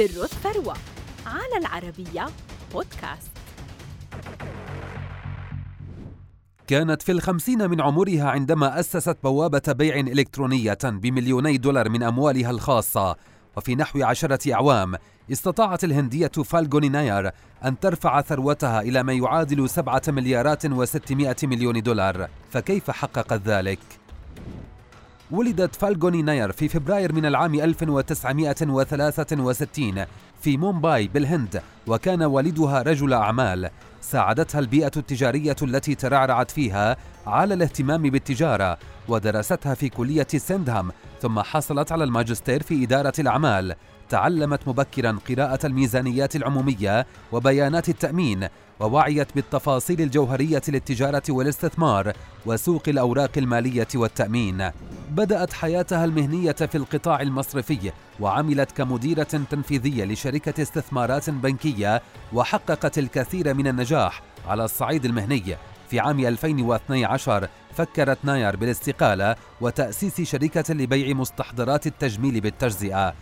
سر الثروة على العربية بودكاست. كانت في الخمسين من عمرها عندما أسست بوابة بيع إلكترونية بمليوني دولار من أموالها الخاصة. وفي نحو عشرة أعوام استطاعت الهندية فالغوني ناير أن ترفع ثروتها إلى ما يعادل سبعة مليارات وستمائة مليون دولار. فكيف حققت ذلك؟ ولدت فالغوني ناير في فبراير من العام 1963 في مومباي بالهند وكان والدها رجل أعمال ساعدتها البيئة التجارية التي ترعرعت فيها على الاهتمام بالتجارة ودرستها في كلية سندهام ثم حصلت على الماجستير في إدارة الأعمال تعلمت مبكرا قراءة الميزانيات العمومية وبيانات التأمين ووعيت بالتفاصيل الجوهرية للتجارة والاستثمار وسوق الأوراق المالية والتأمين. بدأت حياتها المهنية في القطاع المصرفي وعملت كمديرة تنفيذية لشركة استثمارات بنكية وحققت الكثير من النجاح على الصعيد المهني. في عام 2012 فكرت ناير بالاستقالة وتأسيس شركة لبيع مستحضرات التجميل بالتجزئة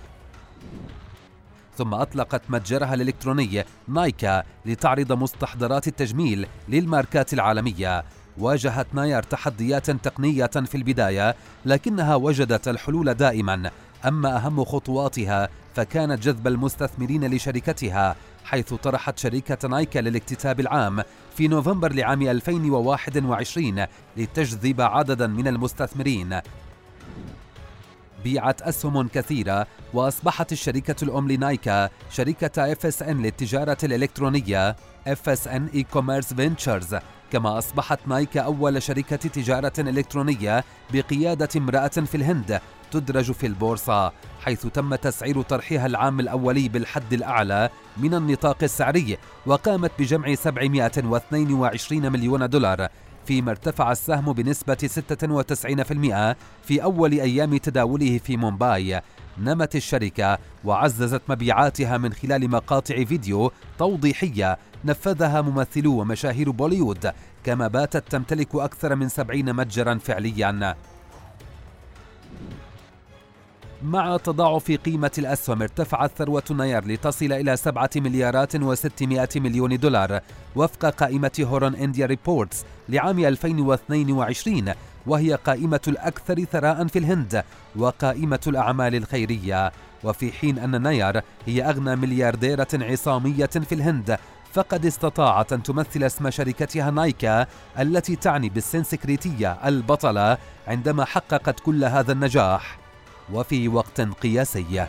ثم أطلقت متجرها الإلكتروني نايكا لتعرض مستحضرات التجميل للماركات العالمية واجهت ناير تحديات تقنية في البداية لكنها وجدت الحلول دائما. أما أهم خطواتها فكانت جذب المستثمرين لشركتها حيث طرحت شركة نايكا للاكتتاب العام في نوفمبر لعام 2021 لتجذب عددا من المستثمرين. بيعت أسهم كثيرة وأصبحت الشركة الأم لنايكا شركة FSN للتجارة الإلكترونية FSN E-Commerce Ventures كما أصبحت نايكا أول شركة تجارة إلكترونية بقيادة امرأة في الهند تدرج في البورصة حيث تم تسعير طرحها العام الأولي بالحد الأعلى من النطاق السعري وقامت بجمع 722 مليون دولار. فيما ارتفع السهم بنسبة 96% في أول أيام تداوله في مومباي. نمت الشركة وعززت مبيعاتها من خلال مقاطع فيديو توضيحية نفذها ممثلو ومشاهير بوليوود كما باتت تمتلك أكثر من سبعين متجرا فعليا. مع تضاعف قيمة الأسهم ارتفعت ثروة ناير لتصل إلى سبعة مليارات وستمائة مليون دولار وفق قائمة Hurun India Reports لعام 2022 وهي قائمة الأكثر ثراء في الهند وقائمة الأعمال الخيرية. وفي حين أن ناير هي أغنى مليارديرة عصامية في الهند فقد استطاعت أن تمثل اسم شركتها نايكا التي تعني بالسنسكريتية البطلة عندما حققت كل هذا النجاح. وفي وقت قياسي.